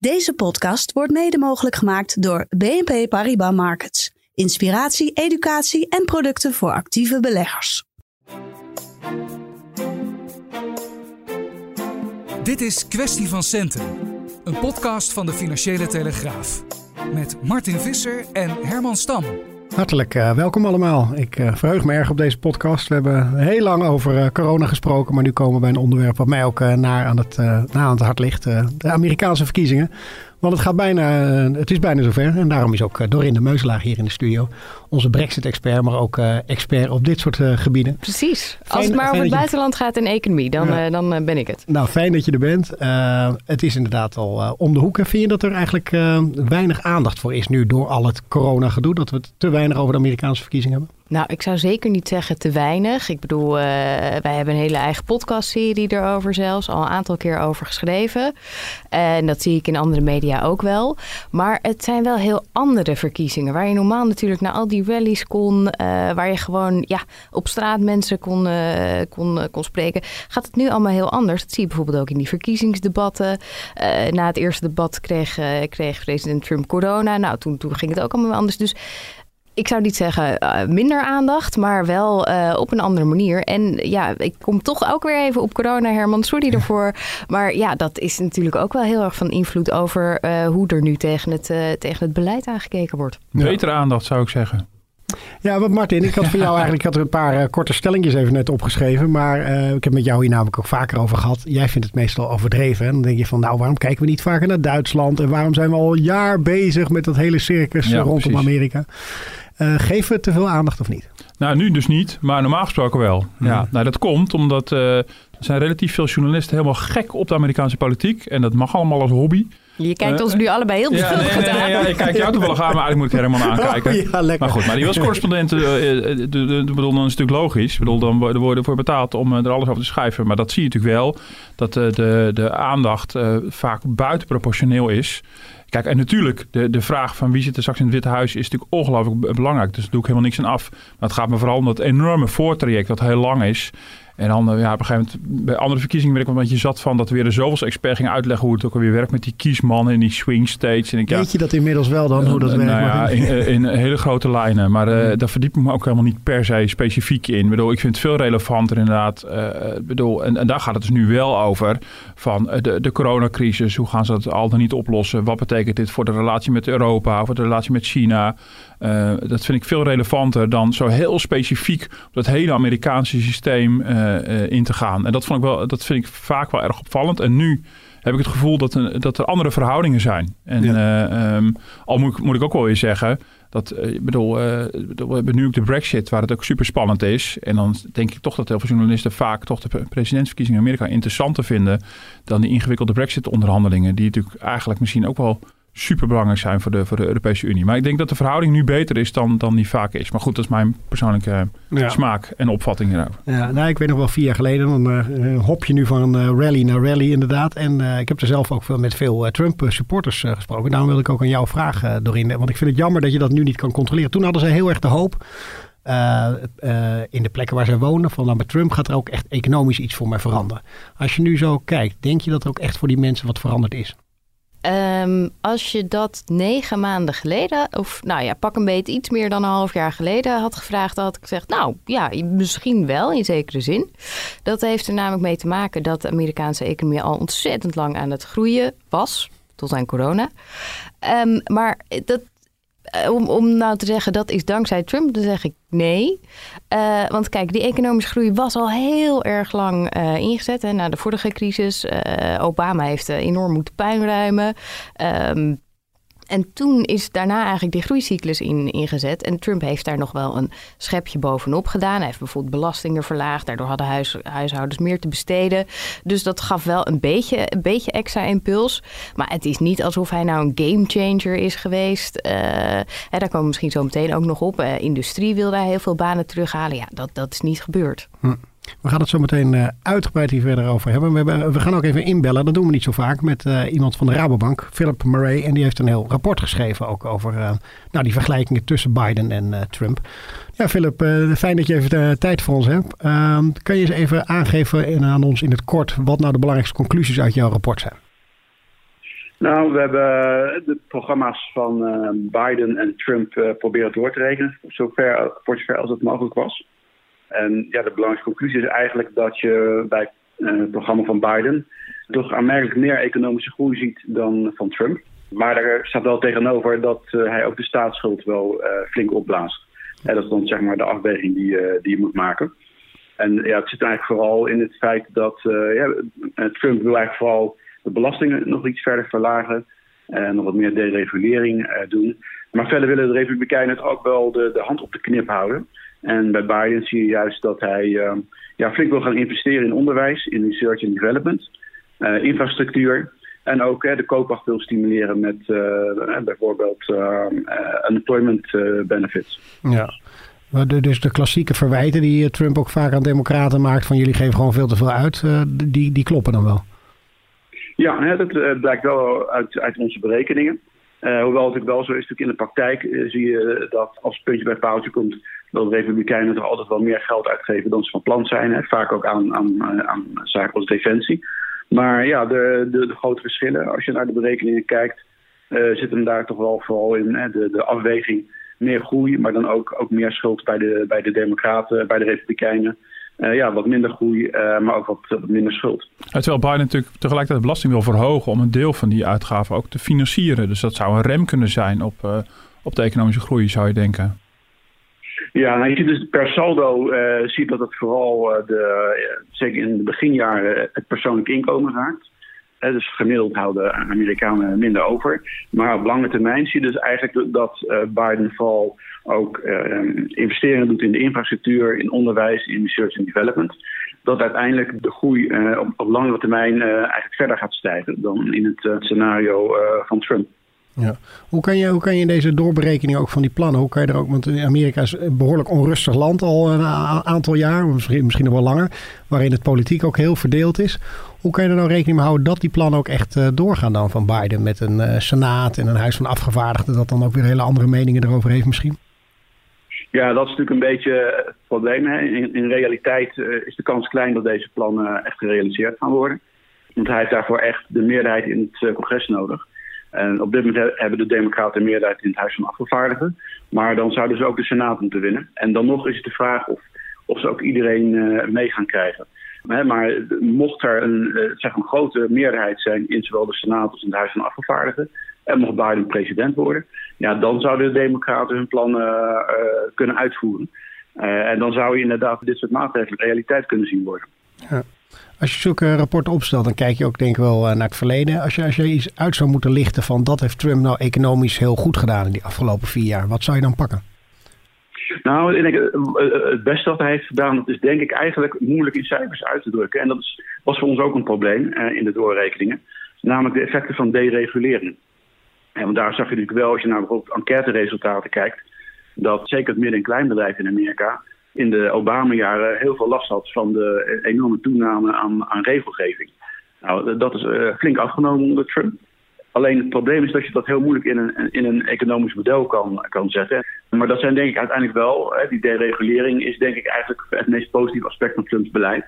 Deze podcast wordt mede mogelijk gemaakt door BNP Paribas Markets. Inspiratie, educatie en producten voor actieve beleggers. Dit is Kwestie van Centen, een podcast van de Financiële Telegraaf. Met Martin Visser en Herman Stam. Hartelijk uh, welkom allemaal. Ik uh, verheug me erg op deze podcast. We hebben heel lang over uh, corona gesproken, maar nu komen we bij een onderwerp wat mij ook naar aan het, aan het hart ligt. de Amerikaanse verkiezingen. Want het, gaat bijna, eh, het is bijna zover. En daarom is ook eh, Dorinde Meuselaar hier in de studio. Onze Brexit-expert, maar ook uh, expert op dit soort gebieden. Precies. Als het maar over het buitenland gaat en economie, dan, dan ben ik het. Nou, fijn dat je er bent. het is inderdaad al om de hoek. Vind je dat er eigenlijk weinig aandacht voor is nu door al het corona-gedoe? Dat we het te weinig over de Amerikaanse verkiezingen hebben? Nou, ik zou zeker niet zeggen te weinig. Ik bedoel, uh, wij hebben een hele eigen podcastserie erover zelfs. Al een aantal keer over geschreven. En dat zie ik in andere media ook wel. Maar het zijn wel heel andere verkiezingen. Waar je normaal natuurlijk naar al die kon. Uh, waar je gewoon ja, op straat mensen kon, uh, kon, kon spreken. Gaat het nu allemaal heel anders. Dat zie je bijvoorbeeld ook in die verkiezingsdebatten. na het eerste debat kreeg, kreeg president Trump corona. Nou, toen, toen ging het ook allemaal anders. Dus ik zou niet zeggen uh, minder aandacht, maar wel uh, op een andere manier. En ja, ik kom toch ook weer even op corona, Herman. Sorry ervoor. Maar ja, dat is natuurlijk ook wel heel erg van invloed over uh, hoe er nu tegen het, tegen het beleid aangekeken wordt. Betere aandacht zou ik zeggen. Ja, wat Martin, ik had voor jou eigenlijk ik had er een paar korte stellingjes even net opgeschreven. Maar ik heb met jou hier namelijk ook vaker over gehad. Jij vindt het meestal overdreven. En dan denk je van, nou, waarom kijken we niet vaker naar Duitsland? En waarom zijn we al een jaar bezig met dat hele circus ja, rondom precies. Amerika? Uh, geven we te veel aandacht of niet? Nou, nu dus niet, maar normaal gesproken wel. Ja, nou, dat komt omdat uh, er zijn relatief veel journalisten helemaal gek op de Amerikaanse politiek. En dat mag allemaal als hobby. Je kijkt uh, ons nu allebei heel ja, nee, nee, nee, ja, ik kijk jou toevallig aan, maar eigenlijk moet ik helemaal aankijken. Oh, ja, maar goed, maar die was correspondent, bedoel, dan is het natuurlijk logisch. Ik bedoel, dan worden we ervoor betaald om er alles over te schrijven. Maar dat zie je natuurlijk wel, dat de, de aandacht vaak buitenproportioneel is. Kijk, en natuurlijk, de, de vraag van wie zit er straks in het Witte Huis is natuurlijk ongelooflijk belangrijk. Dus daar doe ik helemaal niks aan af. Maar het gaat me vooral om dat enorme voortraject dat heel lang is. En dan ja, op een gegeven moment, bij andere verkiezingen werd ik een beetje zat van dat we weer de zoveel expert ging uitleggen hoe het ook alweer werkt met die kiesman en die swing states. En ik, ja, Weet je dat inmiddels wel dan, hoe dat uh, werkt? Nou ja, in, in, hele grote lijnen. Maar uh, daar verdiep ik me ook helemaal niet per se specifiek in. Ik bedoel, ik vind het veel relevanter inderdaad. Uh, bedoel, en, en, daar gaat het dus nu wel over. Van de, de coronacrisis, hoe gaan ze dat al dan niet oplossen? Wat betekent dit voor de relatie met Europa, voor de relatie met China? Uh, dat vind ik veel relevanter dan zo heel specifiek op dat hele Amerikaanse systeem uh, uh, in te gaan. En dat, vond ik wel, dat vind ik vaak wel erg opvallend. En nu heb ik het gevoel dat, er, dat er andere verhoudingen zijn. En ja. um, al moet, moet ik ook wel weer zeggen dat, ik bedoel, we hebben nu ook de Brexit, waar het ook super spannend is. En dan denk ik toch dat heel veel journalisten vaak toch de presidentsverkiezingen in Amerika interessanter vinden dan die ingewikkelde Brexit-onderhandelingen, die natuurlijk eigenlijk misschien ook wel super belangrijk zijn voor de, voor de Europese Unie. Maar ik denk dat de verhouding nu beter is dan, dan die vaak is. Maar goed, dat is mijn persoonlijke ja. smaak en opvatting hierover. Ja, nou, ik weet nog wel vier jaar geleden, dan uh, hop je nu van uh, rally naar rally inderdaad. En uh, ik heb er zelf ook veel, met veel Trump-supporters gesproken. Daarom wil ik ook aan jou vragen, Dorine. Want ik vind het jammer dat je dat nu niet kan controleren. Toen hadden ze heel erg de hoop uh, uh, in de plekken waar zij wonen. Van nou, met Trump gaat er ook echt economisch iets voor mij veranderen. Als je nu zo kijkt, denk je dat er ook echt voor die mensen wat veranderd is? Um, als je dat negen maanden geleden, of nou ja, pak een beetje iets meer dan een half jaar geleden had gevraagd, dan had ik gezegd, nou ja, misschien wel in zekere zin. Dat heeft er namelijk mee te maken dat de Amerikaanse economie al ontzettend lang aan het groeien was, tot aan corona. Um, maar dat, om, om nou te zeggen dat is dankzij Trump, dan zeg ik nee. Uh, want kijk, die economische groei was al heel erg lang uh, ingezet. Hè, na de vorige crisis. Obama heeft enorm moeten puinruimen. Um, En toen is daarna eigenlijk die groeicyclus in, ingezet. En Trump heeft daar nog wel een schepje bovenop gedaan. Hij heeft bijvoorbeeld belastingen verlaagd. Daardoor hadden huis, huishoudens meer te besteden. Dus dat gaf wel een beetje, een beetje extra impuls. Maar het is niet alsof hij nou een game changer is geweest. Uh, daar komen we misschien zo meteen ook nog op. Uh, industrie wil daar heel veel banen terughalen. Ja, dat, dat is niet gebeurd. Hm. We gaan het zo meteen uh, uitgebreid hier verder over hebben. We, hebben. we, gaan ook even inbellen, dat doen we niet zo vaak, met uh, iemand van de Rabobank, Philip Murray. En die heeft een heel rapport geschreven ook over nou, die vergelijkingen tussen Biden en Trump. Ja, Philip, fijn dat je even tijd voor ons hebt. Ehm, kan je eens even aangeven aan ons in het kort wat nou de belangrijkste conclusies uit jouw rapport zijn? Nou, we hebben de programma's van Biden en Trump proberen door te rekenen, zover, voor zover als het mogelijk was. En ja, de belangrijkste conclusie is eigenlijk dat je bij uh, het programma van Biden toch aanmerkelijk meer economische groei ziet dan van Trump. Maar daar staat wel tegenover dat uh, hij ook de staatsschuld wel flink opblaast. En dat is dan zeg maar de afweging die, die je moet maken. En ja, het zit eigenlijk vooral in het feit dat ja, Trump wil eigenlijk vooral de belastingen nog iets verder verlagen. En nog wat meer deregulering doen. Maar verder willen de Republikeinen het ook wel de, de hand op de knip houden. En bij Biden zie je juist dat hij uh, ja, flink wil gaan investeren in onderwijs, in research and development, uh, infrastructuur. En ook de koopkracht wil stimuleren met uh, bijvoorbeeld unemployment benefits. Ja. Dus de klassieke verwijten die Trump ook vaak aan democraten maakt... van jullie geven gewoon veel te veel uit, die, die kloppen dan wel? Ja, dat blijkt wel uit, uit onze berekeningen. Hoewel het wel zo is, natuurlijk in de praktijk zie je dat als het puntje bij paaltje komt, dat Republikeinen er altijd wel meer geld uitgeven dan ze van plan zijn. Hè. Vaak ook aan, aan, eh, aan zaken als defensie. Maar ja, de, de, grote verschillen, als je naar de berekeningen kijkt, uh, zitten daar toch wel vooral in hè, de, de afweging meer groei, maar dan ook, ook meer schuld bij de, bij de Democraten, bij de Republikeinen. Uh, ja, wat minder groei, maar ook wat, minder schuld. Terwijl Biden natuurlijk tegelijkertijd de belasting wil verhogen om een deel van die uitgaven ook te financieren. Dus dat zou een rem kunnen zijn op, op de economische groei, zou je denken. Ja, nou, je ziet dus per saldo uh, ziet dat het vooral uh, de, zeker in de beginjaren het persoonlijk inkomen raakt. Dus gemiddeld houden Amerikanen minder over. Maar op lange termijn zie je dus eigenlijk dat Biden vooral ook investeringen doet in de infrastructuur, in onderwijs, in research and development. Dat uiteindelijk de groei op, op langere termijn eigenlijk verder gaat stijgen dan in het scenario van Trump. Ja. Hoe, kan je, hoe kan je in deze doorberekening ook van die plannen, hoe kan je er ook, want Amerika is een behoorlijk onrustig land al een aantal jaar, misschien, misschien nog wel langer, waarin het politiek ook heel verdeeld is. Hoe kan je er nou rekening mee houden dat die plannen ook echt uh, doorgaan dan van Biden met een uh, senaat en een huis van afgevaardigden dat dan ook weer hele andere meningen erover heeft misschien? Ja, dat is natuurlijk een beetje het probleem. Hè. In, in, realiteit uh, is de kans klein dat deze plannen echt gerealiseerd gaan worden. Want hij heeft daarvoor echt de meerderheid in het congres nodig. En op dit moment hebben de Democraten een meerderheid in het Huis van Afgevaardigden. Maar dan zouden ze ook de Senaat moeten winnen. En dan nog is het de vraag of, of ze ook iedereen uh, mee gaan krijgen. Maar, maar mocht er een, uh, zeg een grote meerderheid zijn in zowel de Senaat als in het Huis van Afgevaardigden. En mocht Biden president worden, ja, dan zouden de Democraten hun plannen kunnen uitvoeren. en dan zou je inderdaad dit soort maatregelen realiteit kunnen zien worden. Ja. Als je zulke rapporten opstelt, dan kijk je ook denk ik wel eh, naar het verleden. Als je, als je iets uit zou moeten lichten van dat heeft Trump nou economisch heel goed gedaan in die afgelopen vier jaar. Wat zou je dan pakken? Nou, ik denk, eh, eh, het beste wat hij heeft gedaan, dat is denk ik eigenlijk moeilijk in cijfers uit te drukken. En dat is, was voor ons ook een probleem in de doorrekeningen. Namelijk de effecten van deregulering. En want daar zag je natuurlijk wel, als je naar bijvoorbeeld enquêteresultaten kijkt, dat zeker het midden- en kleinbedrijf in Amerika in de Obama-jaren heel veel last had van de enorme toename aan, aan regelgeving. Nou, dat is uh, flink afgenomen onder Trump. Alleen het probleem is dat je dat heel moeilijk in een, in een economisch model kan, kan zetten. Maar dat zijn denk ik uiteindelijk wel, hè, die deregulering is denk ik eigenlijk het meest positieve aspect van Trumps beleid.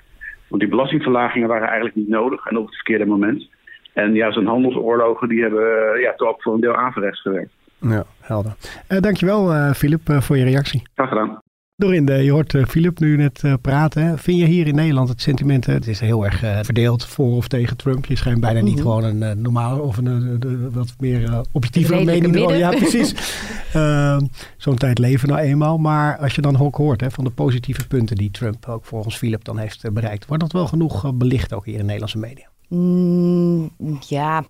Want die belastingverlagingen waren eigenlijk niet nodig en op het verkeerde moment. En ja, zijn handelsoorlogen die hebben ja, toch ook voor een deel averechts gewerkt. Ja, helder. Uh, dankjewel, Filip, uh, voor je reactie. Graag gedaan. Dorinde, je hoort Filip nu net uh, praten. Vind je hier in Nederland het sentiment, het is heel erg uh, verdeeld voor of tegen Trump. Je schijnt bijna niet -hmm. gewoon een normale of een wat meer objectieve mening. Midden. Ja, precies. Ehm, zo'n tijd leven nou eenmaal. Maar als je dan ook hoort hè, van de positieve punten die Trump ook volgens Philip dan heeft bereikt. Wordt dat wel genoeg belicht ook hier in Nederlandse media? Mm, ja,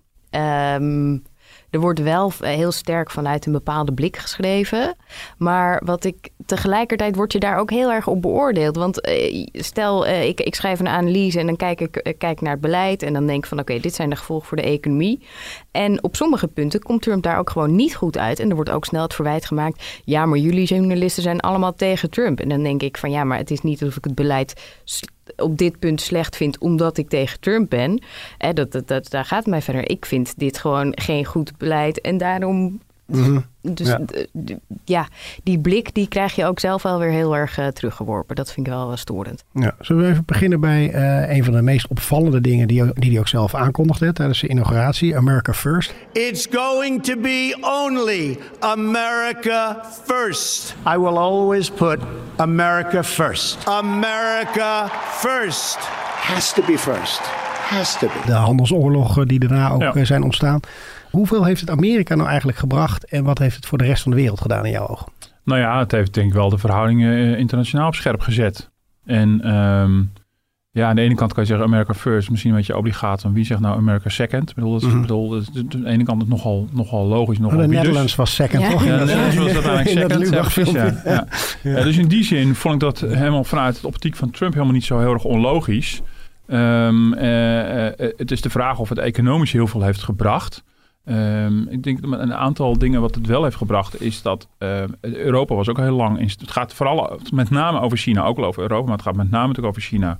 um, er wordt wel heel sterk vanuit een bepaalde blik geschreven. Maar wat ik tegelijkertijd word je daar ook heel erg op beoordeeld. Want eh, stel, eh, ik, ik schrijf een analyse en dan kijk ik eh, kijk naar het beleid. En dan denk ik van oké, dit zijn de gevolgen voor de economie. En op sommige punten komt Trump daar ook gewoon niet goed uit. En er wordt ook snel het verwijt gemaakt. Ja, maar jullie journalisten zijn allemaal tegen Trump. En dan denk ik van ja, maar het is niet alsof ik het beleid op dit punt slecht vind omdat ik tegen Trump ben. Eh, dat, dat, dat, daar gaat het mij verder. Ik vind dit gewoon geen goed beleid. En daarom Mhm. Dus Ja. die blik die krijg je ook zelf wel weer heel erg eh, teruggeworpen. Dat vind ik wel eh, storend. Ja, zullen we even beginnen bij eh, een van de meest opvallende dingen die, die hij ook zelf aankondigde tijdens de inauguratie, America First. It's going to be only America first. I will always put America first. America first. Has to be first. Has to be. De handelsoorlogen die daarna ook Ja. zijn ontstaan. Hoeveel heeft het Amerika nou eigenlijk gebracht en wat heeft het voor de rest van de wereld gedaan in jouw ogen? Nou ja, het heeft denk ik wel de verhoudingen eh, internationaal op scherp gezet. En ehm, ja, aan de ene kant kan je zeggen America first, misschien een beetje obligaat. Want wie zegt nou America second? Ik bedoel, dat is, Mhm. ik bedoel, dat is- aan de ene kant is het nogal, nogal logisch. Nogal Oh, de dus. Netherlands was second, Ja. toch? Ja, In dat dat- was uiteindelijk in dat second. Precies, ja. filmpje. Ja. Ja, dus in die zin vond ik dat helemaal vanuit de optiek van Trump helemaal niet zo heel erg onlogisch. Ehm, eh, eh, het is de vraag of het economisch heel veel heeft gebracht. Ehm, ik denk dat een aantal dingen wat het wel heeft gebracht is dat eh, Europa was ook heel lang. In, het gaat vooral met name over China, ook wel over Europa, maar het gaat met name natuurlijk over China.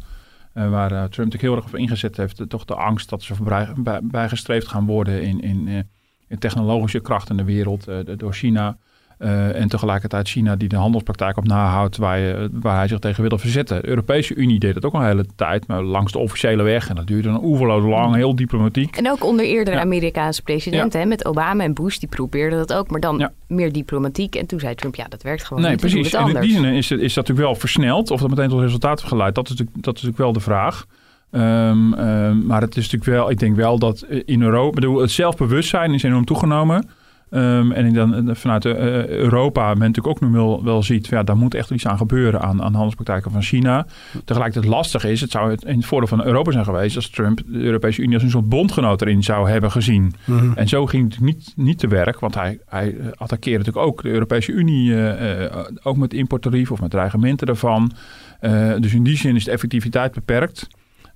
Eh, waar eh, Trump natuurlijk heel erg op ingezet heeft. eh, toch de angst dat ze voorbij bij, bijgestreefd gaan worden in, in, in technologische kracht in de wereld door China. Eh, en tegelijkertijd China die de handelspraktijk op nahoudt waar, je, waar hij zich tegen wilde verzetten. De Europese Unie deed dat ook al een hele tijd, maar langs de officiële weg. En dat duurde een oeverloos lang, heel diplomatiek. En ook onder eerdere Ja. Amerikaanse presidenten, hè, met Obama en Bush, die probeerden dat ook, maar dan Ja. meer diplomatiek. En toen zei Trump, ja, dat werkt gewoon Nee, niet. doen precies. En in die zin is, is dat natuurlijk wel versneld. Of dat meteen tot resultaat heeft geleid, dat is natuurlijk, dat is natuurlijk wel de vraag. Ehm, ehm, maar het is natuurlijk wel, ik denk wel dat in Europa, bedoel, het zelfbewustzijn is enorm toegenomen. Ehm, en dan eh, vanuit eh, Europa men natuurlijk ook nu wel, wel ziet, ja, daar moet echt iets aan gebeuren aan, aan handelspraktijken van China. Tegelijkertijd lastig is, het zou het in het voordeel van Europa zijn geweest als Trump de Europese Unie als een soort bondgenoot erin zou hebben gezien. Mhm. En zo ging het niet, niet te werk, want hij, hij attackeerde natuurlijk ook de Europese Unie, eh, eh, ook met importtarieven of met dreigementen daarvan. Eh, dus in die zin is de effectiviteit beperkt.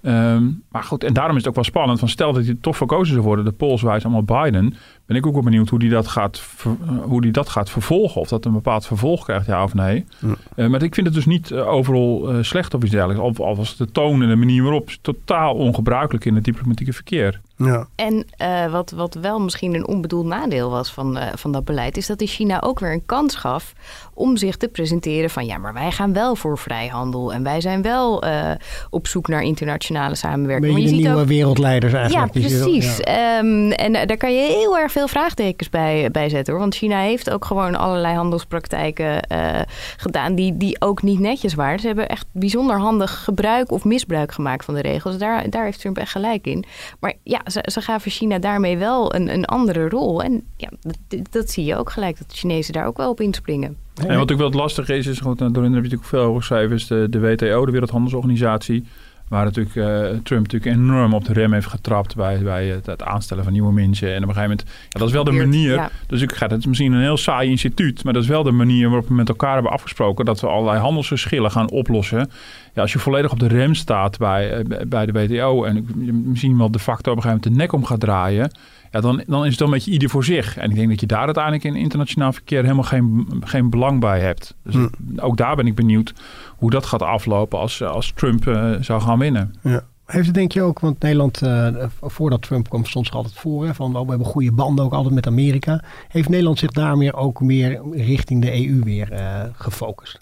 Ehm, maar goed, en daarom is het ook wel spannend. Van stel dat hij toch verkozen zou worden, de polls wijzen allemaal Biden. Ben ik ook wel benieuwd hoe die dat gaat, ver- eh, hoe die dat gaat vervolgen. Of dat een bepaald vervolg krijgt, ja of nee. Ja. Eh, maar ik vind het dus niet eh, overal eh, slecht of iets dergelijks. Al, al was de toon en de manier waarop totaal ongebruikelijk in het diplomatieke verkeer. Ja. En eh, wat, wat wel misschien een onbedoeld nadeel was van, eh, van dat beleid, is dat hij China ook weer een kans gaf om zich te presenteren van ja, maar wij gaan wel voor vrijhandel en wij zijn wel eh, op zoek naar internationale samenwerking. Maar de je ziet nieuwe ook wereldleiders ja, eigenlijk. Die ze- precies. ja. Ehm, en daar kan je heel erg veel vraagtekens bij, bij zetten hoor. Want China heeft ook gewoon allerlei handelspraktijken eh, gedaan die, die ook niet netjes waren. Ze hebben echt bijzonder handig gebruik of misbruik gemaakt van de regels. Daar, daar heeft Trump echt gelijk in. Maar ja, ze, ze gaven China daarmee wel een, een andere rol. En ja, dat, dat zie je ook gelijk, dat de Chinezen daar ook wel op inspringen. En wat natuurlijk wel het lastige is, is goed, nou, daarin heb je natuurlijk veel geschreven, is de, de WTO, de Wereldhandelsorganisatie. Waar natuurlijk eh, Trump natuurlijk enorm op de rem heeft getrapt bij, bij het, het aanstellen van nieuwe mensen. En op een gegeven moment, ja, dat is wel de manier. ja. Dus ik ga, het is misschien een heel saai instituut, maar dat is wel de manier waarop we met elkaar hebben afgesproken dat we allerlei handelsverschillen gaan oplossen. Ja, als je volledig op de rem staat bij, eh, bij de WTO en misschien wel de facto op een gegeven moment de nek om gaat draaien. Ja, dan, dan is het wel een beetje ieder voor zich. En ik denk dat je daar uiteindelijk in internationaal verkeer helemaal geen, geen belang bij hebt. Dus Hm. ook daar ben ik benieuwd hoe dat gaat aflopen als, als Trump eh, zou gaan winnen. Ja. Heeft het denk je ook, want Nederland, eh, voordat Trump kwam, stond zich altijd voor. Hè, van, oh, we hebben goede banden ook altijd met Amerika. Heeft Nederland zich daar meer ook meer richting de EU weer eh, gefocust?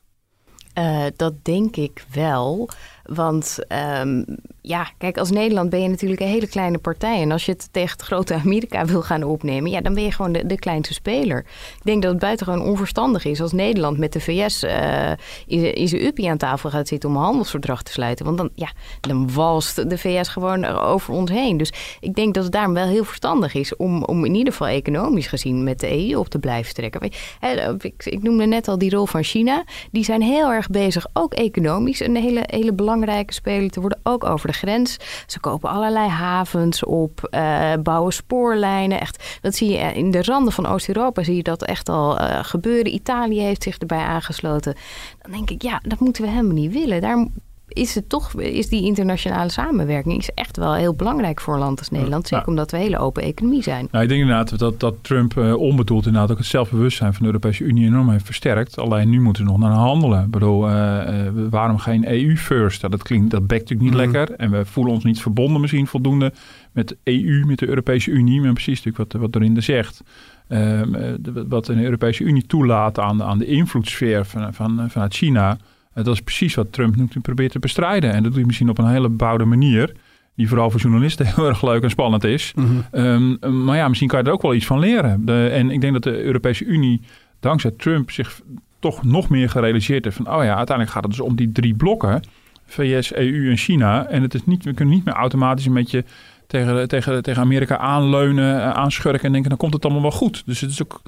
Eh, dat denk ik wel. Want ehm, ja, kijk, als Nederland ben je natuurlijk een hele kleine partij. En als je het tegen het grote Amerika wil gaan opnemen, ja, dan ben je gewoon de, de kleinste speler. Ik denk dat het buitengewoon onverstandig is als Nederland met de VS eh in, zijn uppie aan tafel gaat zitten om een handelsverdrag te sluiten. Want dan, ja, dan walst de VS gewoon over ons heen. Dus ik denk dat het daarom wel heel verstandig is om, om in ieder geval economisch gezien met de EU op te blijven trekken. Ik, ik noemde net al die rol van China. Die zijn heel erg bezig, ook economisch, een hele, hele belangrijke speler te worden, ook over de grens. Ze kopen allerlei havens op, uh, bouwen spoorlijnen. Echt, dat zie je in de randen van Oost-Europa, zie je dat echt al uh, gebeuren. Italië heeft zich erbij aangesloten. Dan denk ik, ja, dat moeten we helemaal niet willen. Daar is het toch, is die internationale samenwerking is echt wel heel belangrijk voor een land als Nederland. Zeker omdat we een hele open economie zijn. Nou, ik denk inderdaad dat, dat Trump uh, onbedoeld inderdaad ook het zelfbewustzijn van de Europese Unie enorm heeft versterkt. Alleen nu moeten we nog naar handelen. Ik bedoel, uh, uh, waarom geen EU first? dat klinkt, dat bekt natuurlijk niet mm. lekker. En we voelen ons niet verbonden misschien voldoende met de EU, met de Europese Unie. Maar precies natuurlijk wat, wat Dorinde zegt. Ehm, wat een Europese Unie toelaat aan, aan de invloedssfeer van, van, vanuit China dat is precies wat Trump nu probeert te bestrijden. En dat doet hij misschien op een hele bouwde manier. Die vooral voor journalisten heel erg leuk en spannend is. Mhm. Ehm, maar ja, misschien kan je er ook wel iets van leren. De, en ik denk dat de Europese Unie dankzij Trump zich toch nog meer gerealiseerd heeft. Van, oh ja, uiteindelijk gaat het dus om die drie blokken. VS, EU en China. En het is niet, we kunnen niet meer automatisch een beetje tegen, tegen, tegen Amerika aanleunen, eh, aanschurken en denken, dan komt het allemaal wel goed. Dus het is ook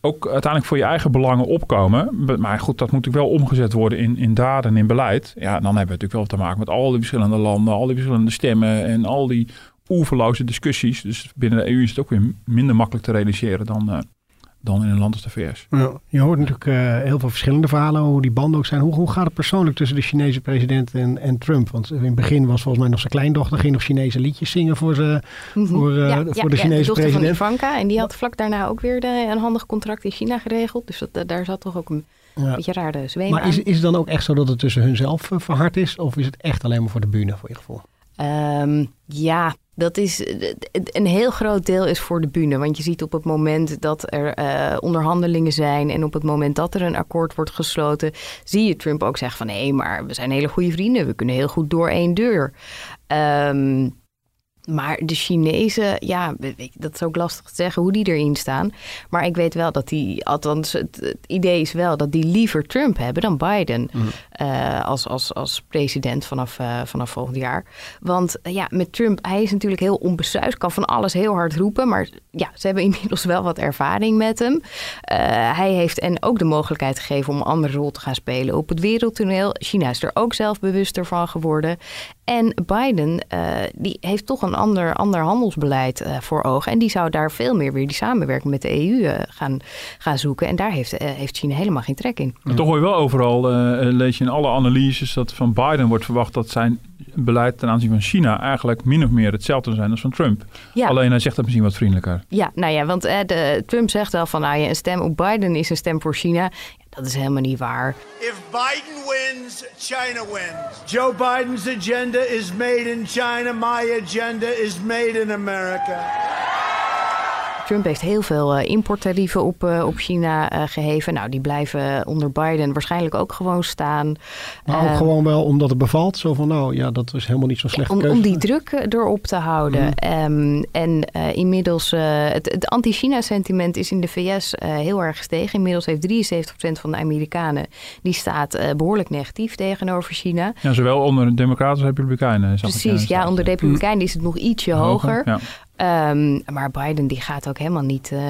ook uiteindelijk voor je eigen belangen opkomen. Maar goed, dat moet natuurlijk wel omgezet worden in, in daden en in beleid. Ja, dan hebben we natuurlijk wel te maken met al die verschillende landen, al die verschillende stemmen en al die oeverloze discussies. Dus binnen de EU is het ook weer minder makkelijk te realiseren dan, uh, dan in een land als de VS. Ja, je hoort natuurlijk uh, heel veel verschillende verhalen hoe die banden ook zijn. Hoe, hoe gaat het persoonlijk tussen de Chinese president en, en Trump? Want in het begin was volgens mij nog zijn kleindochter, ging nog Chinese liedjes zingen voor, ze, mm -hmm. voor, uh, ja, voor ja, de Chinese ja, de president. van Ivanka. En die had vlak daarna ook weer de, een handig contract in China geregeld. Dus dat, daar zat toch ook een ja. beetje raar de zweem Maar is, is het dan ook echt zo dat het tussen hunzelf uh, verhard is? Of is het echt alleen maar voor de bühne voor je gevoel? Um, ja, dat is een heel groot deel is voor de bühne. Want je ziet op het moment dat er uh, onderhandelingen zijn en op het moment dat er een akkoord wordt gesloten, zie je Trump ook zeggen van hé, maar we zijn hele goede vrienden. We kunnen heel goed door één deur. Um, maar de Chinezen, ja, dat is ook lastig te zeggen hoe die erin staan. Maar ik weet wel dat die, althans, het, idee is wel dat die liever Trump hebben dan Biden mm. uh, als, als, als president vanaf, uh, vanaf volgend jaar. Want uh, ja, met Trump, hij is natuurlijk heel onbesuisd, kan van alles heel hard roepen. Maar ja, ze hebben inmiddels wel wat ervaring met hem. hij heeft en ook de mogelijkheid gegeven om een andere rol te gaan spelen op het wereldtoneel. China is er ook zelf bewuster van geworden. En Biden, die heeft toch een ander, ander handelsbeleid uh, voor ogen. En die zou daar veel meer weer die samenwerking met de EU uh, eh, gaan, gaan zoeken. En daar heeft, heeft China helemaal geen trek in. toch hoor je wel overal, lees je in alle analyses, dat van Biden wordt verwacht dat zijn beleid ten aanzien van China eigenlijk min of meer hetzelfde zijn als van Trump. Ja. Alleen hij zegt dat misschien wat vriendelijker. Ja, nou ja, want de, Trump zegt wel van nou ja, een stem op Biden is een stem voor China. Dat is helemaal niet waar. If Biden wins, China wins. Joe Biden's agenda is made in China. My agenda is made in America. Trump heeft heel veel uh, importtarieven op, uh, op China uh, geheven. Nou, die blijven onder Biden waarschijnlijk ook gewoon staan. Maar ook ehm, gewoon wel omdat het bevalt. Zo van, nou ja, dat is helemaal niet zo slecht. om, om, die druk erop te houden. Mm. Um, en inmiddels, het, het anti-China-sentiment is in de VS heel erg gestegen. Inmiddels heeft 73% van de Amerikanen, die staat behoorlijk negatief tegenover China. Ja, zowel onder de Democraten als Republikeinen. Precies, ja, onder de Republikeinen is het nog ietsje hoger. hoger. Ja. Um, maar Biden die gaat ook helemaal niet. Uh,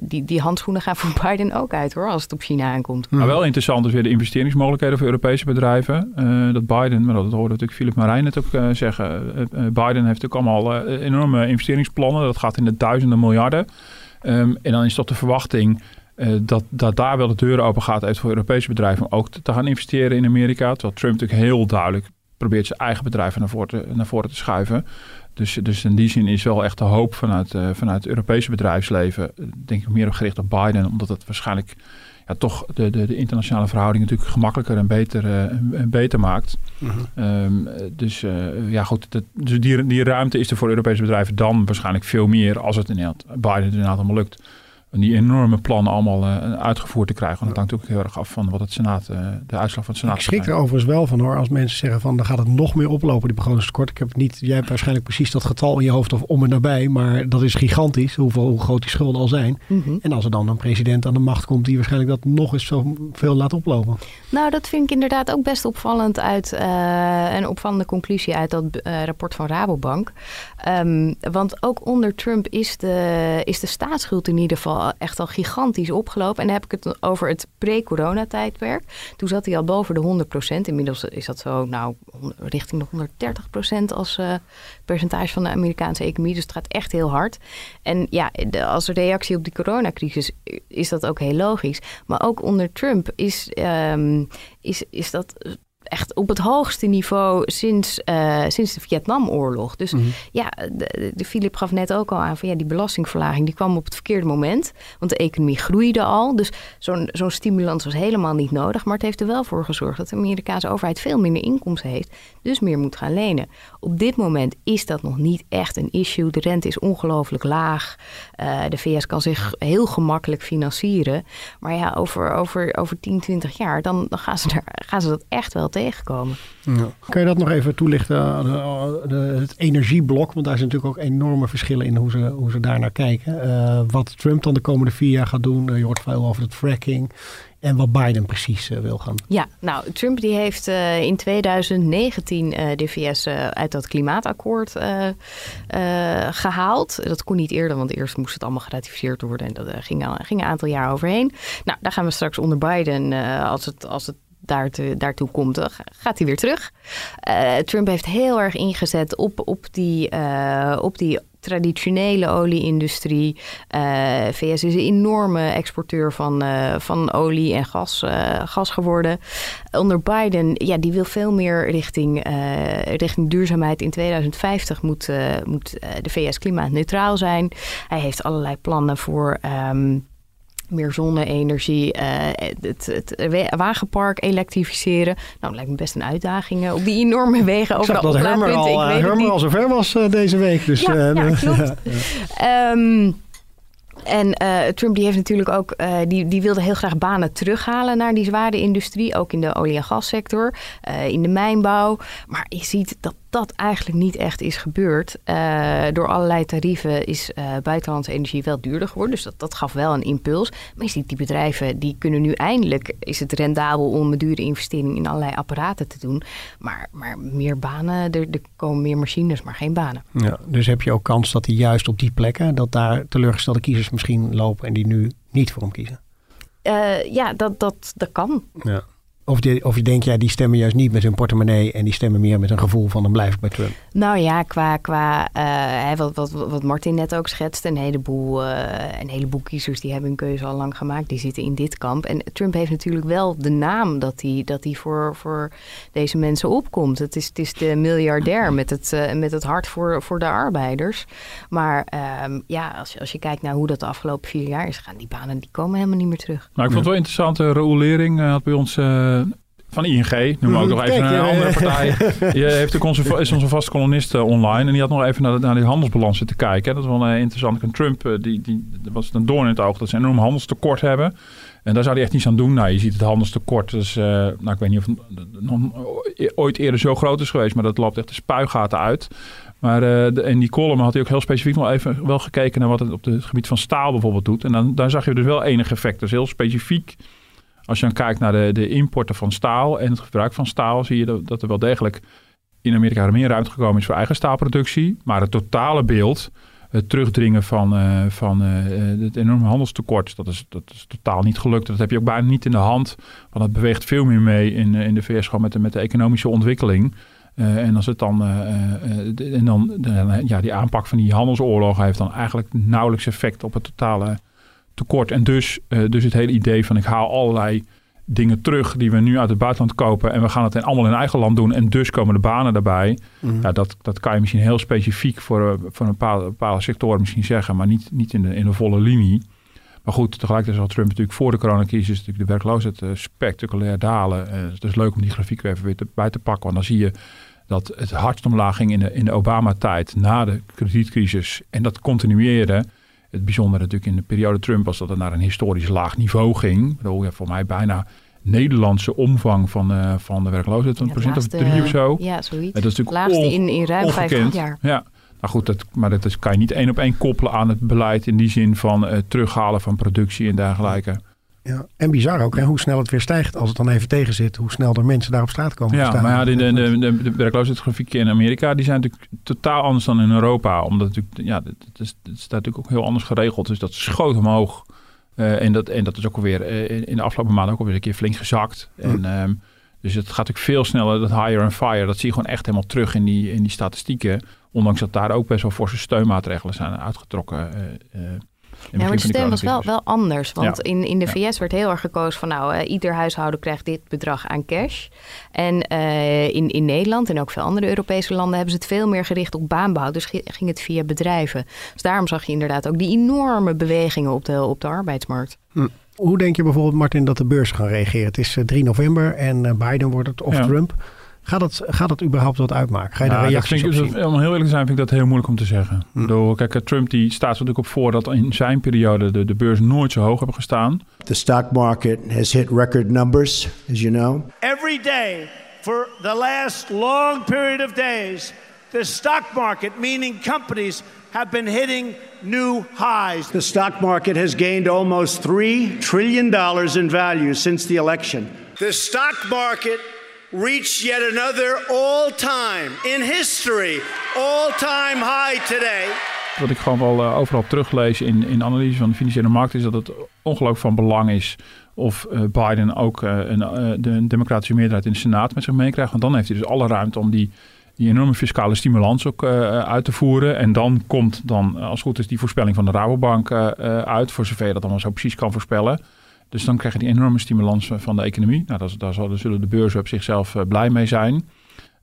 die, die handschoenen gaan voor Biden ook uit hoor, als het op China aankomt. Maar wel interessant is weer de investeringsmogelijkheden voor Europese bedrijven. Uh, dat Biden, maar dat hoorde natuurlijk Philip Marijn net ook uh, zeggen. Biden heeft ook allemaal enorme investeringsplannen. Dat gaat in de duizenden miljarden. Um, en dan is toch de verwachting. dat, dat daar wel de deur open gaat uit voor Europese bedrijven om ook te, te gaan investeren in Amerika. Terwijl Trump natuurlijk heel duidelijk probeert zijn eigen bedrijven naar voren te, naar voren te schuiven. Dus, dus in die zin is wel echt de hoop vanuit, uh, vanuit het Europese bedrijfsleven, denk ik meer op gericht op Biden, omdat het waarschijnlijk ja, toch de, de, de internationale verhouding natuurlijk gemakkelijker en beter, uh, en beter maakt. Mhm. um, dus uh, ja, goed, dat, dus die, die ruimte is er voor Europese bedrijven dan waarschijnlijk veel meer als het inderdaad Biden inderdaad allemaal lukt die enorme plannen allemaal uh, uitgevoerd te krijgen. Want dat hangt ook heel erg af van wat het Senaat, uh, de uitslag van het Senaat Ik schrik er overigens wel van hoor, als mensen zeggen van dan gaat het nog meer oplopen, die begrotingstekort. Ik heb het niet, jij hebt waarschijnlijk precies dat getal in je hoofd of om en nabij, maar dat is gigantisch, hoeveel, hoe groot die schulden al zijn. Mhm. En als er dan een president aan de macht komt die waarschijnlijk dat nog eens zo veel laat oplopen. Nou, dat vind ik inderdaad ook best opvallend uit, uh, een opvallende conclusie uit dat rapport van Rabobank. Um, want ook onder Trump is de, is de staatsschuld in ieder geval echt al gigantisch opgelopen. En dan heb ik het over het pre-corona-tijdperk. Toen zat hij al boven de 100 procent. Inmiddels is dat zo, nou, richting de 130 procent als uh, percentage van de Amerikaanse economie. Dus het gaat echt heel hard. En ja, als reactie op die coronacrisis is dat ook heel logisch. Maar ook onder Trump is, um, is, is dat echt op het hoogste niveau sinds, uh, sinds de Vietnamoorlog. Dus mm -hmm. ja, de, de Philip gaf net ook al aan van ja, die belastingverlaging die kwam op het verkeerde moment. Want de economie groeide al. Dus zo'n zo'n stimulans was helemaal niet nodig. Maar het heeft er wel voor gezorgd dat de Amerikaanse overheid veel minder inkomsten heeft. Dus meer moet gaan lenen. Op dit moment is dat nog niet echt een issue. De rente is ongelooflijk laag. Uh, de VS kan zich heel gemakkelijk financieren. Maar ja, over, over, over 10, 20 jaar, dan, dan gaan, ze er, gaan ze dat echt wel tegenkomen. Ja. Kan je dat nog even toelichten, de, de, het energieblok? Want daar zijn natuurlijk ook enorme verschillen in hoe ze, hoe ze daar naar kijken. Uh, wat Trump dan de komende vier jaar gaat doen. Uh, je hoort veel over het fracking. En wat Biden precies uh, wil gaan. Ja, nou, Trump die heeft uh, in 2019 uh, de VS uit dat klimaatakkoord gehaald. Dat kon niet eerder, want eerst moest het allemaal geratificeerd worden. En dat ging, ging een aantal jaar overheen. Nou, daar gaan we straks onder Biden, als het, als het daartoe, komt, gaat hij weer terug. Uh, Trump heeft heel erg ingezet op, op, die, uh, op die traditionele olieindustrie. Uh, VS is een enorme exporteur van, van olie en gas, gas geworden. Onder Biden, ja, die wil veel meer richting, richting duurzaamheid. In 2050 moet, moet de VS klimaatneutraal zijn. Hij heeft allerlei plannen voor. Um, meer zonne-energie, uh, het, het, wagenpark elektrificeren. Nou, lijkt me best een uitdaging uh, op die enorme wegen. Over Ik zag dat Hermer al, Hermer al zover was uh, deze week. Dus, ja, ja klopt. Ja. Um, en uh, Trump die heeft natuurlijk ook, uh, die, die wilde heel graag banen terughalen naar die zware industrie, ook in de olie- en gassector, uh, in de mijnbouw. Maar je ziet dat dat eigenlijk niet echt is gebeurd. door allerlei tarieven is buitenlandse energie wel duurder geworden. Dus dat, dat gaf wel een impuls. Maar je ziet die bedrijven, die kunnen nu eindelijk, is het rendabel om een dure investering in allerlei apparaten te doen. Maar, maar meer banen, er, er komen meer machines, maar geen banen. Ja, dus heb je ook kans dat die juist op die plekken, dat daar teleurgestelde kiezers misschien lopen en die nu niet voor hem kiezen? Uh, ja, dat, dat, dat kan. Ja. Of, of je denkt, ja, die stemmen juist niet met hun portemonnee en die stemmen meer met een gevoel van dan blijf ik bij Trump. Nou ja, qua, qua uh, wat, wat, wat Martin net ook schetste, een heleboel, uh, een heleboel kiezers die hebben een keuze al lang gemaakt, die zitten in dit kamp. En Trump heeft natuurlijk wel de naam dat hij, dat hij voor, voor deze mensen opkomt. Het is, het is de miljardair met het, uh, met het hart voor, voor de arbeiders. Maar um, ja, als je, als je kijkt naar hoe dat de afgelopen vier jaar is gegaan, die banen die komen helemaal niet meer terug. Nou, ik vond het wel interessant. Raoul Lering had bij ons van ING, noem ook nog even een andere partij. Je heeft onze, is onze vaste kolonist online. En die had nog even naar, de, naar die handelsbalansen te kijken. Dat is wel uh, interessant. En Trump, uh, die, die was een doorn in het oog dat ze een enorm handelstekort hebben. En daar zou hij echt niets aan doen. Nou, je ziet het handelstekort. Dus, uh, nou, ik weet niet of het nog ooit eerder zo groot is geweest. Maar dat loopt echt de spuigaten uit. Maar de, in die column had hij ook heel specifiek nog even wel gekeken naar wat het op het gebied van staal bijvoorbeeld doet. En dan, daar zag je dus wel enig effect. Dus heel specifiek als je dan kijkt naar de, de importen van staal en het gebruik van staal, zie je dat, dat er wel degelijk in Amerika er meer ruimte gekomen is voor eigen staalproductie. Maar het totale beeld, het terugdringen van, uh, van uh, het enorme handelstekort, dat is, dat is totaal niet gelukt. Dat heb je ook bijna niet in de hand, want het beweegt veel meer mee in, in de VS gewoon met de, met de economische ontwikkeling. En als het dan, en dan ja, die aanpak van die handelsoorlog heeft dan eigenlijk nauwelijks effect op het totale tekort. En dus, uh, dus het hele idee van ik haal allerlei dingen terug die we nu uit het buitenland kopen. En we gaan het in, allemaal in eigen land doen. En dus komen de banen daarbij. Mm ja, dat, dat kan je misschien heel specifiek voor, eh, voor een bepaalde, bepaalde sectoren misschien zeggen. Maar niet, niet in, de, in de volle linie. Maar goed, tegelijkertijd zal Trump natuurlijk voor de coronacrisis natuurlijk de werkloosheid uh, spectaculair dalen. Uh, het is leuk om die grafiek even weer te, bij te pakken. Want dan zie je dat het hardst omlaag ging in de, in de Obama-tijd na de kredietcrisis. En dat continueerde. Het bijzondere natuurlijk in de periode Trump was dat het naar een historisch laag niveau ging. Bedoel, ja, voor mij bijna Nederlandse omvang van, uh, van de werkloosheid. Een ja, procent of drie of zo. Ja, zoiets. Dat is natuurlijk laagste in, in ruim ongekend. 50 jaar. Ja, nou goed, dat, maar dat is, kan je niet één op één koppelen aan het beleid in die zin van uh, terughalen van productie en dergelijke. Ja, en bizar ook, hè, hoe snel het weer stijgt als het dan even tegen zit. Hoe snel er mensen daar op straat komen ja, staan. Maar ja, de, de, de, de werkloosheidsgrafieken in Amerika die zijn natuurlijk totaal anders dan in Europa. Omdat natuurlijk, ja, het, is, het staat natuurlijk ook heel anders geregeld. Dus dat schoot omhoog en, dat, en dat is ook alweer in, in de afgelopen maanden ook alweer een keer flink gezakt. En, ehm, dus het gaat natuurlijk veel sneller, dat higher and fire. Dat zie je gewoon echt helemaal terug in die, in die statistieken. Ondanks dat daar ook best wel forse steunmaatregelen zijn uitgetrokken. Ja, maar het systeem was wel, wel anders. Want in, in de VS werd heel erg gekozen van nou, uh, ieder huishouden krijgt dit bedrag aan cash. En uh, in, in Nederland en ook veel andere Europese landen hebben ze het veel meer gericht op baanbouw. Dus ging het via bedrijven. Dus daarom zag je inderdaad ook die enorme bewegingen op de, op de arbeidsmarkt. Hm. Hoe denk je bijvoorbeeld, Martin, dat de beurs gaan reageren? Het is 3 november en Biden wordt het of Trump. Gaat het, gaat het überhaupt wat uitmaken? Ga je daar reacties op zien? Om heel eerlijk te zijn vind ik dat heel moeilijk om te zeggen. Hm. Door, kijk, eh, Trump die staat er natuurlijk op voor dat in zijn periode de, de beurs nooit zo hoog hebben gestaan. The stock market has hit record numbers, as you know. Every day for the last long period of days, the stock market, meaning companies, have been hitting new highs. The stock market has gained almost $3 trillion in value since the election. The stock market reached yet another all-time in history all-time high today. Wat ik gewoon wel uh, overal teruglees in, in analyse van de financiële markt is dat het ongelooflijk van belang is of uh, Biden ook uh, een, de democratische meerderheid in de Senaat met zich meekrijgt. Want dan heeft hij dus alle ruimte om die, die enorme fiscale stimulans ook uit te voeren. En dan komt dan, als het goed is, die voorspelling van de Rabobank uit, voor zover je dat allemaal zo precies kan voorspellen. Dus dan krijg je die enorme stimulans van de economie. Nou, dat, daar zullen de beurzen op zichzelf eh, blij mee zijn.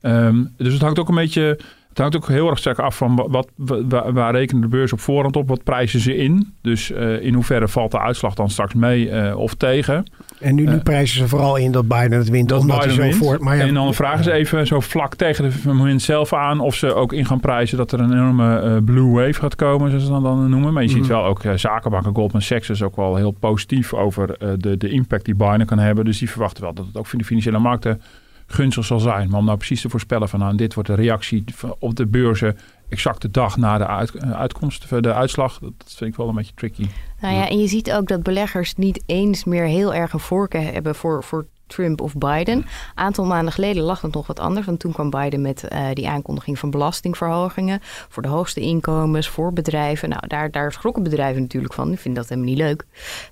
Ehm, dus het hangt ook een beetje het hangt ook heel erg sterk af van wat, waar, waar rekenen de beurs op voorhand op, wat prijzen ze in. Dus uh, in hoeverre valt de uitslag dan straks mee uh, of tegen. En nu, nu uh, prijzen ze vooral in dat Biden het wint. Dat omdat Biden hij zo voort, maar ja, en dan vragen ze even zo vlak tegen het moment zelf aan of ze ook in gaan prijzen dat er een enorme blue wave gaat komen, zoals ze dan, dan noemen. Maar je mm ziet wel ook zakenbanken, Goldman Sachs is ook wel heel positief over de, de impact die Biden kan hebben. Dus die verwachten wel dat het ook voor de financiële markten gunstig zal zijn. Maar om nou precies te voorspellen van nou, dit wordt de reactie op de beurzen exact de dag na de eh, uitkomst, de uitslag, dat vind ik wel een beetje tricky. Nou ja, en je ziet ook dat beleggers niet eens meer heel erg een voorkeur hebben voor, voor Trump of Biden. Een aantal maanden geleden lag het nog wat anders. Want toen kwam Biden met uh, die aankondiging van belastingverhogingen. Voor de hoogste inkomens, voor bedrijven. Nou, daar, daar schrokken bedrijven natuurlijk van. Die vinden dat helemaal niet leuk.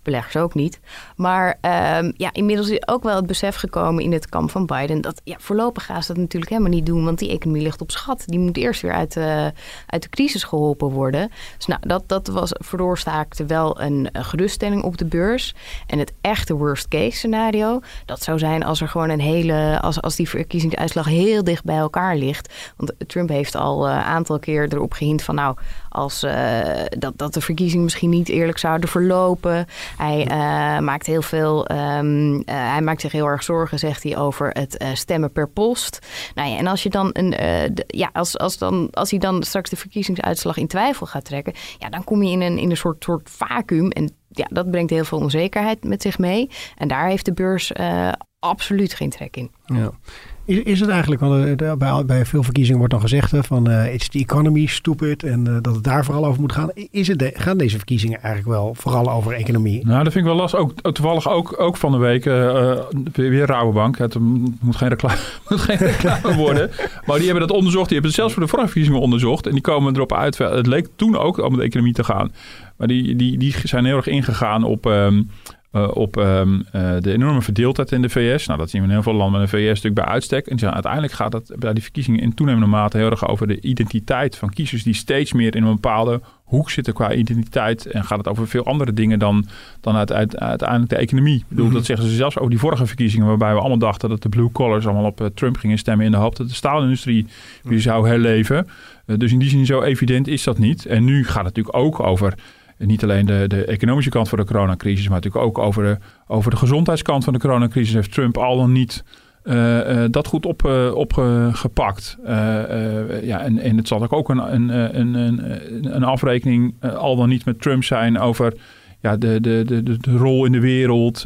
Beleggers ook niet. Maar um, ja, inmiddels is ook wel het besef gekomen in het kamp van Biden. Dat ja, voorlopig gaan ze dat natuurlijk helemaal niet doen. Want die economie ligt op schat. Die moet eerst weer uit, uh, uit de crisis geholpen worden. Dus nou, dat, dat was veroorzaakte wel een, een geruststelling op de beurs. En het echte worst case scenario. Dat zou zijn als er gewoon een hele. als, als die verkiezingsuitslag heel dicht bij elkaar ligt. Want Trump heeft al een uh, aantal keer erop gehind van nou. Als, uh, dat, dat de verkiezingen misschien niet eerlijk zouden verlopen. Hij uh, maakt heel veel. Um, hij maakt zich heel erg zorgen, zegt hij, over het stemmen per post. Nou ja, en als je dan een. De, ja, als, als, dan, als hij dan straks de verkiezingsuitslag in twijfel gaat trekken. Ja, dan kom je in een, in een soort, soort vacuüm. En ja, dat brengt heel veel onzekerheid met zich mee. En daar heeft de beurs uh, absoluut geen trek in. Ja. Is, is het eigenlijk, want uh, bij, bij veel verkiezingen wordt dan gezegd hè, van uh, it's the economy, stupid, en uh, dat het daar vooral over moet gaan. Is het de, gaan deze verkiezingen eigenlijk wel vooral over economie? Nou, dat vind ik wel lastig. Ook, toevallig ook, ook van de week, weer, weer Rabobank. Het moet geen reclame, moet geen reclame worden. Maar die hebben dat onderzocht. Die hebben het zelfs voor de vorige verkiezingen onderzocht. En die komen erop uit. Het leek toen ook om de economie te gaan. Maar die, die, die zijn heel erg ingegaan op... Um, uh, op um, uh, de enorme verdeeldheid in de VS. Nou, dat zien we in heel veel landen met de VS natuurlijk bij uitstek. En uiteindelijk gaat het bij die verkiezingen in toenemende mate heel erg over de identiteit van kiezers die steeds meer in een bepaalde hoek zitten qua identiteit. En gaat het over veel andere dingen dan, dan uit, uit, uiteindelijk de economie. Ik bedoel, mm -hmm. dat zeggen ze zelfs over die vorige verkiezingen, waarbij we allemaal dachten dat de blue collars allemaal op uh, Trump gingen stemmen in de hoop dat de staalindustrie weer zou herleven. dus in die zin zo evident is dat niet. En nu gaat het natuurlijk ook over niet alleen de, de economische kant van de coronacrisis, maar natuurlijk ook over de, over de gezondheidskant van de coronacrisis heeft Trump al dan niet uh, uh, dat goed opgepakt. Op, uh, ja, en, het zal ook een, een, een, een, een afrekening al dan niet met Trump zijn over ja, de, de, de, de, rol in de wereld.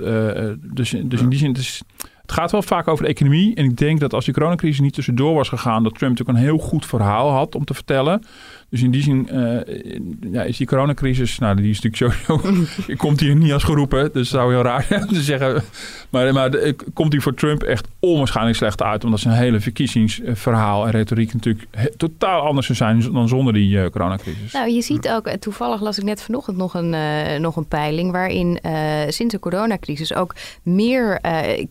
dus, dus in die zin, het Het gaat wel vaak over de economie. En ik denk dat als die coronacrisis niet tussendoor was gegaan, dat Trump natuurlijk een heel goed verhaal had om te vertellen. Dus in die zin uh, ja, is die coronacrisis, nou die is natuurlijk sowieso, komt hier niet als geroepen. Dus zou heel raar zijn te zeggen. Maar, maar de, komt die voor Trump echt onwaarschijnlijk slecht uit. Omdat zijn hele verkiezingsverhaal en retoriek natuurlijk totaal anders zijn dan zonder die uh, coronacrisis. Nou, je ziet ook, toevallig las ik net vanochtend nog een, uh, nog een peiling waarin sinds de coronacrisis ook meer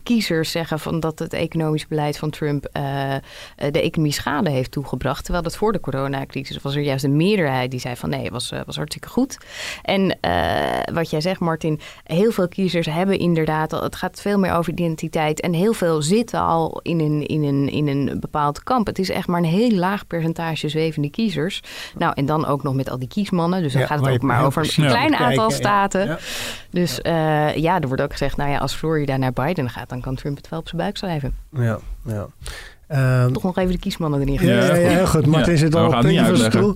kiezers zeggen van dat het economisch beleid van Trump de economie schade heeft toegebracht. Terwijl dat voor de coronacrisis was er juist een meerderheid die zei van nee, het was, was hartstikke goed. En wat jij zegt, Martin, heel veel kiezers hebben inderdaad al, het gaat veel meer over identiteit. En heel veel zitten al in een, in een, in een bepaald kamp. Het is echt maar een heel laag percentage zwevende kiezers. Nou, en dan ook nog met al die kiesmannen. Dus dan gaat het ook maar over een klein aantal staten. Dus uh, ja, er wordt ook gezegd, nou ja, als Florida naar Biden gaat, dan kan Trump het wel op zijn buik schrijven. Ja, ja. Um, Toch nog even de kiesmannen erin ja, ja, ja, goed. Martin ja, zit al op puntje van zijn stoel.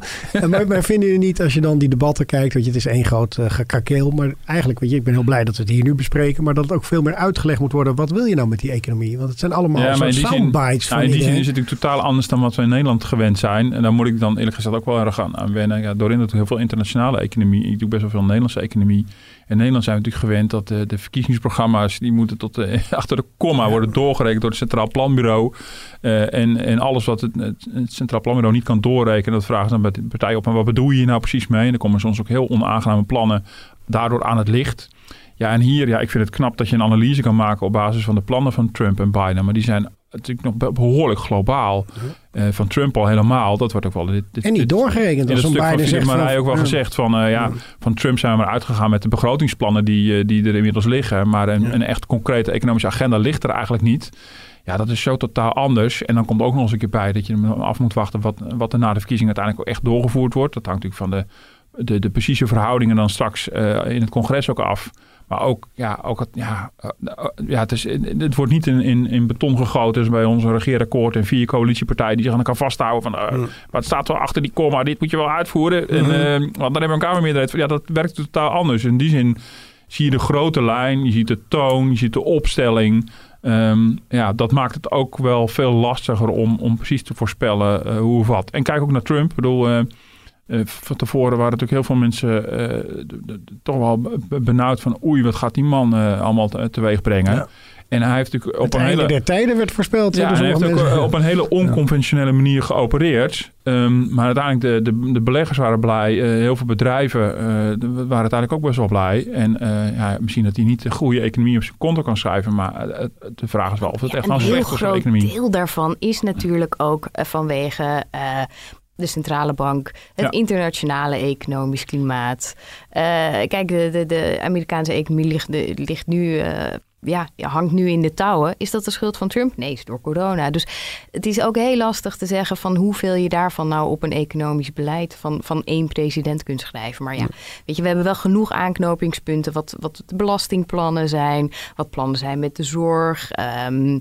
maar, maar vinden jullie niet, als je dan die debatten kijkt, dat je, het is één groot uh, gekakeel. Maar eigenlijk, weet je, ik ben heel blij dat we het hier nu bespreken. Maar dat het ook veel meer uitgelegd moet worden. Wat wil je nou met die economie? Want het zijn allemaal ja, soundbites. Nou, in die zin is het natuurlijk totaal anders dan wat we in Nederland gewend zijn. En daar moet ik dan eerlijk gezegd ook wel erg aan, aan wennen. Ja, doorheen dat heel veel internationale economie. Ik doe best wel veel Nederlandse economie. In Nederland zijn we natuurlijk gewend dat de, de verkiezingsprogramma's die moeten tot de, achter de komma worden doorgerekend door het Centraal Planbureau. Uh, en, en alles wat het, het, Centraal Planbureau niet kan doorrekenen, dat vragen dan bij de partij op. En wat bedoel je hier nou precies mee? En dan komen soms ook heel onaangename plannen daardoor aan het licht. Ja, en hier, ja, ik vind het knap dat je een analyse kan maken op basis van de plannen van Trump en Biden. Maar die zijn natuurlijk nog behoorlijk globaal. Uh, van Trump al helemaal. Dat wordt ook wel. Dit, dit, en niet doorgerekend. In het stuk van Philip Marij ook wel gezegd van uh, ja, van Trump zijn we maar uitgegaan met de begrotingsplannen die, uh, die er inmiddels liggen. Maar een, een echt concrete economische agenda ligt er eigenlijk niet. Ja, dat is zo totaal anders. En dan komt ook nog eens een keer bij dat je af moet wachten wat, wat er na de verkiezingen uiteindelijk ook echt doorgevoerd wordt. Dat hangt natuurlijk van de, de, de precieze verhoudingen dan straks in het congres ook af. Maar ook, ja, ook het, ja, eh, ja, het, is, het wordt niet in, in, in beton gegoten. Dus bij onze regeerakkoord en vier coalitiepartijen die zich aan elkaar vasthouden. Van, uh, Maar het staat wel achter die komma, dit moet je wel uitvoeren. En, uh, want dan hebben we een Kamermeerderheid. Ja, dat werkt totaal anders. In die zin zie je de grote lijn, je ziet de toon, je ziet de opstelling. Um, ja, dat maakt het ook wel veel lastiger om, om precies te voorspellen uh, hoe of wat. En kijk ook naar Trump. Ik bedoel, uh, van tevoren waren natuurlijk heel veel mensen uh, toch wel benauwd van oei, wat gaat die man uh, allemaal teweeg brengen. Ja. En hij heeft natuurlijk op het een hele. der tijden werd voorspeld. Ja, hij heeft ook op een hele onconventionele manier geopereerd. Um, maar uiteindelijk, de, de, de, beleggers waren blij. Uh, heel veel bedrijven uh, waren uiteindelijk ook best wel blij. En uh, ja, misschien dat hij niet de goede economie op zijn konto kan schrijven. Maar de vraag is wel of het ja, echt een slecht is voor de economie. Een deel daarvan is natuurlijk ook vanwege de centrale bank, het internationale economisch klimaat. Uh, kijk, de, de, de, Amerikaanse economie ligt, de, ligt nu uh, ja, hangt nu in de touwen. Is dat de schuld van Trump? Nee, is door corona. Dus het is ook heel lastig te zeggen van hoeveel je daarvan nou op een economisch beleid van, van één president kunt schrijven. Maar ja, weet je, we hebben wel genoeg aanknopingspunten. Wat, wat de belastingplannen zijn, wat plannen zijn met de zorg, um, uh,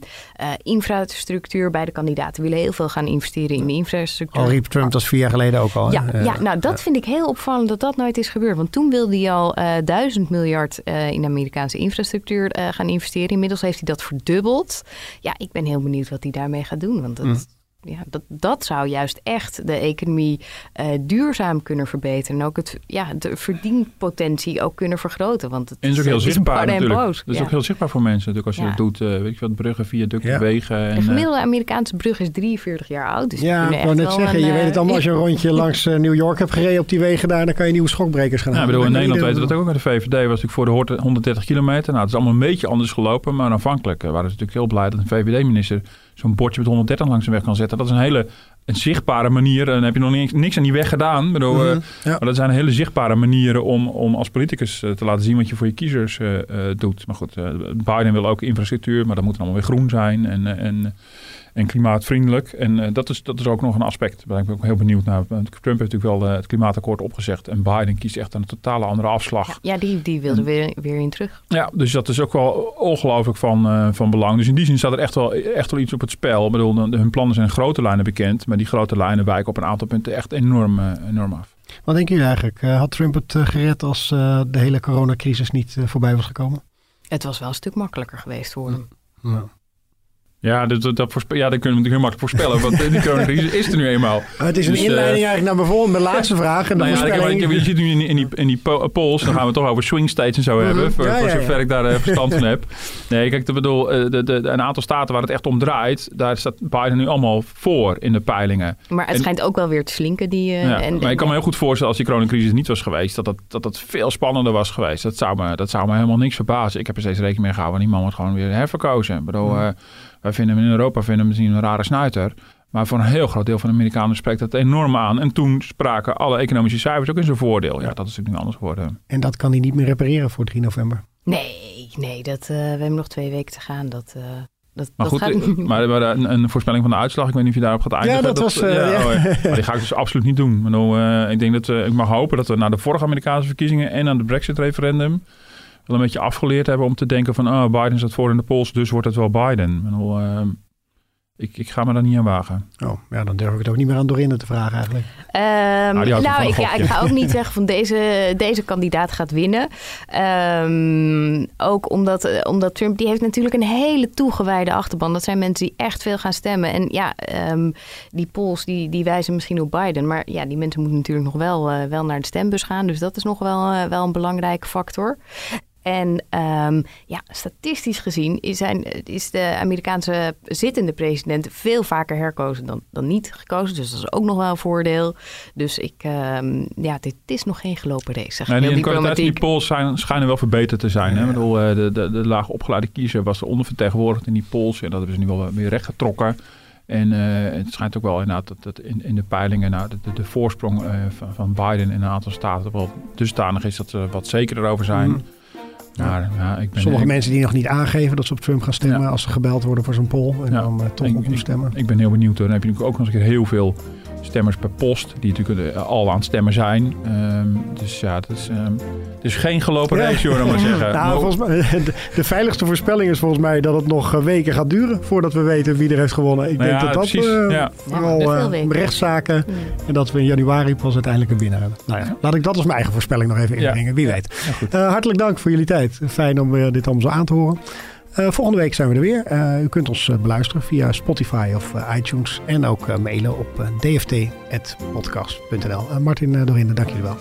infrastructuur. Beide kandidaten willen heel veel gaan investeren in de infrastructuur. Al riep Trump dat vier jaar geleden ook al. Ja, ja nou dat vind ik heel opvallend dat dat nooit is gebeurd. Want toen wilde hij al uh, duizend miljard uh, in Amerikaanse infrastructuur gaan investeren. Inmiddels heeft hij dat verdubbeld. Ja, ik ben heel benieuwd wat hij daarmee gaat doen. Want dat, mm ja, dat, dat zou juist echt de economie uh, duurzaam kunnen verbeteren. En ook het, ja, de verdienpotentie ook kunnen vergroten. Want het en is ook heel zichtbaar natuurlijk. Boos. Dat is ook heel zichtbaar voor mensen natuurlijk als je dat doet. Uh, weet je wat, bruggen, viaducten, ja. wegen. En, de gemiddelde Amerikaanse brug is 43 jaar oud. Dus ja, ik wou net zeggen, een, je weet het allemaal als je een rondje langs New York hebt gereden op die wegen daar. Dan kan je nieuwe schokbrekers gaan ja, halen. Bedoel, in Nederland weten we dat ook met de VVD. was natuurlijk voor de 130 kilometer. Nou, het is allemaal een beetje anders gelopen. Maar aanvankelijk waren ze natuurlijk heel blij dat een VVD-minister zo'n bordje met 130 langs de weg kan zetten. Dat is een hele een zichtbare manier. En dan heb je nog niks, niks aan die weg gedaan. Bedoel, mm -hmm, ja. Maar dat zijn hele zichtbare manieren om, om als politicus uh, te laten zien wat je voor je kiezers uh, uh, doet. Maar goed, Biden wil ook infrastructuur, maar dat moet dan allemaal weer groen zijn. En, en en klimaatvriendelijk. En uh, dat, is, dat is ook nog een aspect. Daar ben ik ook heel benieuwd naar. Trump heeft natuurlijk wel uh, het klimaatakkoord opgezet. En Biden kiest echt een totale andere afslag. Ja, die, die wilde weer, weer in terug. Ja, dus dat is ook wel ongelooflijk van, uh, van belang. Dus in die zin staat er echt wel, echt wel iets op het spel. Ik bedoel, hun plannen zijn grote lijnen bekend. Maar die grote lijnen wijken op een aantal punten echt enorm, enorm af. Wat denken jullie eigenlijk? had Trump het gered als de hele coronacrisis niet voorbij was gekomen? Het was wel een stuk makkelijker geweest voor hem. Ja. Ja, dat, dat, dat, voorspe- ja, dat kunnen we natuurlijk heel makkelijk voorspellen. Want die coronacrisis is er nu eenmaal. Het is een Dus, eh, inleiding eigenlijk naar bijvoorbeeld mijn laatste vraag. En de Nou ja, ik heb- voorspelling. ik heb- je zit nu in, in die, in die po- polls, dan gaan we het toch over swing states en zo hebben. Voor, Ja, voor ja, zover ja. ik daar eh, verstand van heb. Nee, kijk, ik bedoel, eh, de, de, de- een aantal staten waar het echt om draait, daar staat Biden nu allemaal voor in de peilingen. Maar het En- schijnt ook wel weer te slinken. Die, eh, Ja, en, maar ik kan me heel goed voorstellen als die coronacrisis niet was geweest, dat dat, dat dat veel spannender was geweest. Dat zou, me, dat zou me helemaal niks verbazen. Ik heb er steeds rekening mee gehouden. Die man wordt gewoon weer herverkozen. Ik bedoel, eh, wij vinden hem in Europa vinden hem misschien een rare snuiter. Maar voor een heel groot deel van de Amerikanen spreekt dat enorm aan. En toen spraken alle economische cijfers ook in zijn voordeel. Ja, dat is natuurlijk nu anders geworden. En dat kan hij niet meer repareren voor 3 november. Nee, nee dat, eh, we hebben nog twee weken te gaan. Dat, eh, dat, Maar dat goed, gaat eh, maar, maar een, een voorspelling van de uitslag, ik weet niet of je daarop gaat eindigen. dat was, eh, ja, ja. oh ja. Maar die ga ik dus absoluut niet doen. Ik, bedoel, eh, ik denk dat we, ik mag hopen dat we na de vorige Amerikaanse verkiezingen en aan de Brexit-referendum wel een beetje afgeleerd hebben om te denken van, oh, Biden staat voor in de polls, dus wordt het wel Biden. Ik, bedoel, eh, ik, ik ga me daar niet aan wagen. Oh, ja, dan durf ik het ook niet meer aan Dorinde te vragen eigenlijk. Ehm, houdt nou, ik, ja, ik ga ook niet zeggen van deze, deze kandidaat gaat winnen. Ehm, ook omdat, eh, omdat Trump, die heeft natuurlijk een hele toegewijde achterban. Dat zijn mensen die echt veel gaan stemmen. En ja, ehm, die polls die, die wijzen misschien op Biden. Maar ja, die mensen moeten natuurlijk nog wel, eh, wel naar de stembus gaan. Dus dat is nog wel, eh, wel een belangrijke factor. En ehm, ja, statistisch gezien is, zijn, is de Amerikaanse zittende president veel vaker herkozen dan, dan niet gekozen. Dus dat is ook nog wel een voordeel. Dus ik, ehm, ja, dit is nog geen gelopen race. Zeg ik Nee, die, de kwaliteit van die polls zijn, schijnen wel verbeterd te zijn. Hè? Ik bedoel, eh, de, de, de laag opgeleide kiezer was ondervertegenwoordigd in die polls. En dat hebben ze nu wel weer rechtgetrokken. En eh, het schijnt ook wel inderdaad dat, dat in, in de peilingen nou, de, de, de voorsprong eh, van, van Biden in een aantal staten wel dusdanig is dat ze wat zekerder over zijn. Mhm. Maar ja, ik ben, Sommige ik, mensen die nog niet aangeven dat ze op Trump gaan stemmen... Ja. als ze gebeld worden voor zo'n poll en Ja. dan eh, toch Ik- op hem stemmen. ik ben heel benieuwd. Dan heb je natuurlijk ook nog eens een keer heel veel stemmers per post. Die natuurlijk eh, al aan het stemmen zijn. Ehm, dus ja, het is, ehm, het is geen gelopen Ja. race hoor, maar zeggen. Nou, Maar- volgens mij, de, de veiligste voorspelling is volgens mij dat het nog eh, weken gaat duren voordat we weten wie er heeft gewonnen. Ik Nou denk ja, dat dat eh, ja. vooral eh, weken. rechtszaken en dat we in januari pas uiteindelijk een winnaar hebben. Nou ja, laat ik dat als mijn eigen voorspelling nog even Ja. inbrengen. Wie weet. Eh, hartelijk dank voor jullie tijd. Fijn om dit allemaal zo aan te horen. Eh, volgende week zijn we er weer. Eh, u kunt ons eh, beluisteren via Spotify of iTunes. En ook mailen op dft.podcast.nl. Martin Dorinde, dank jullie wel.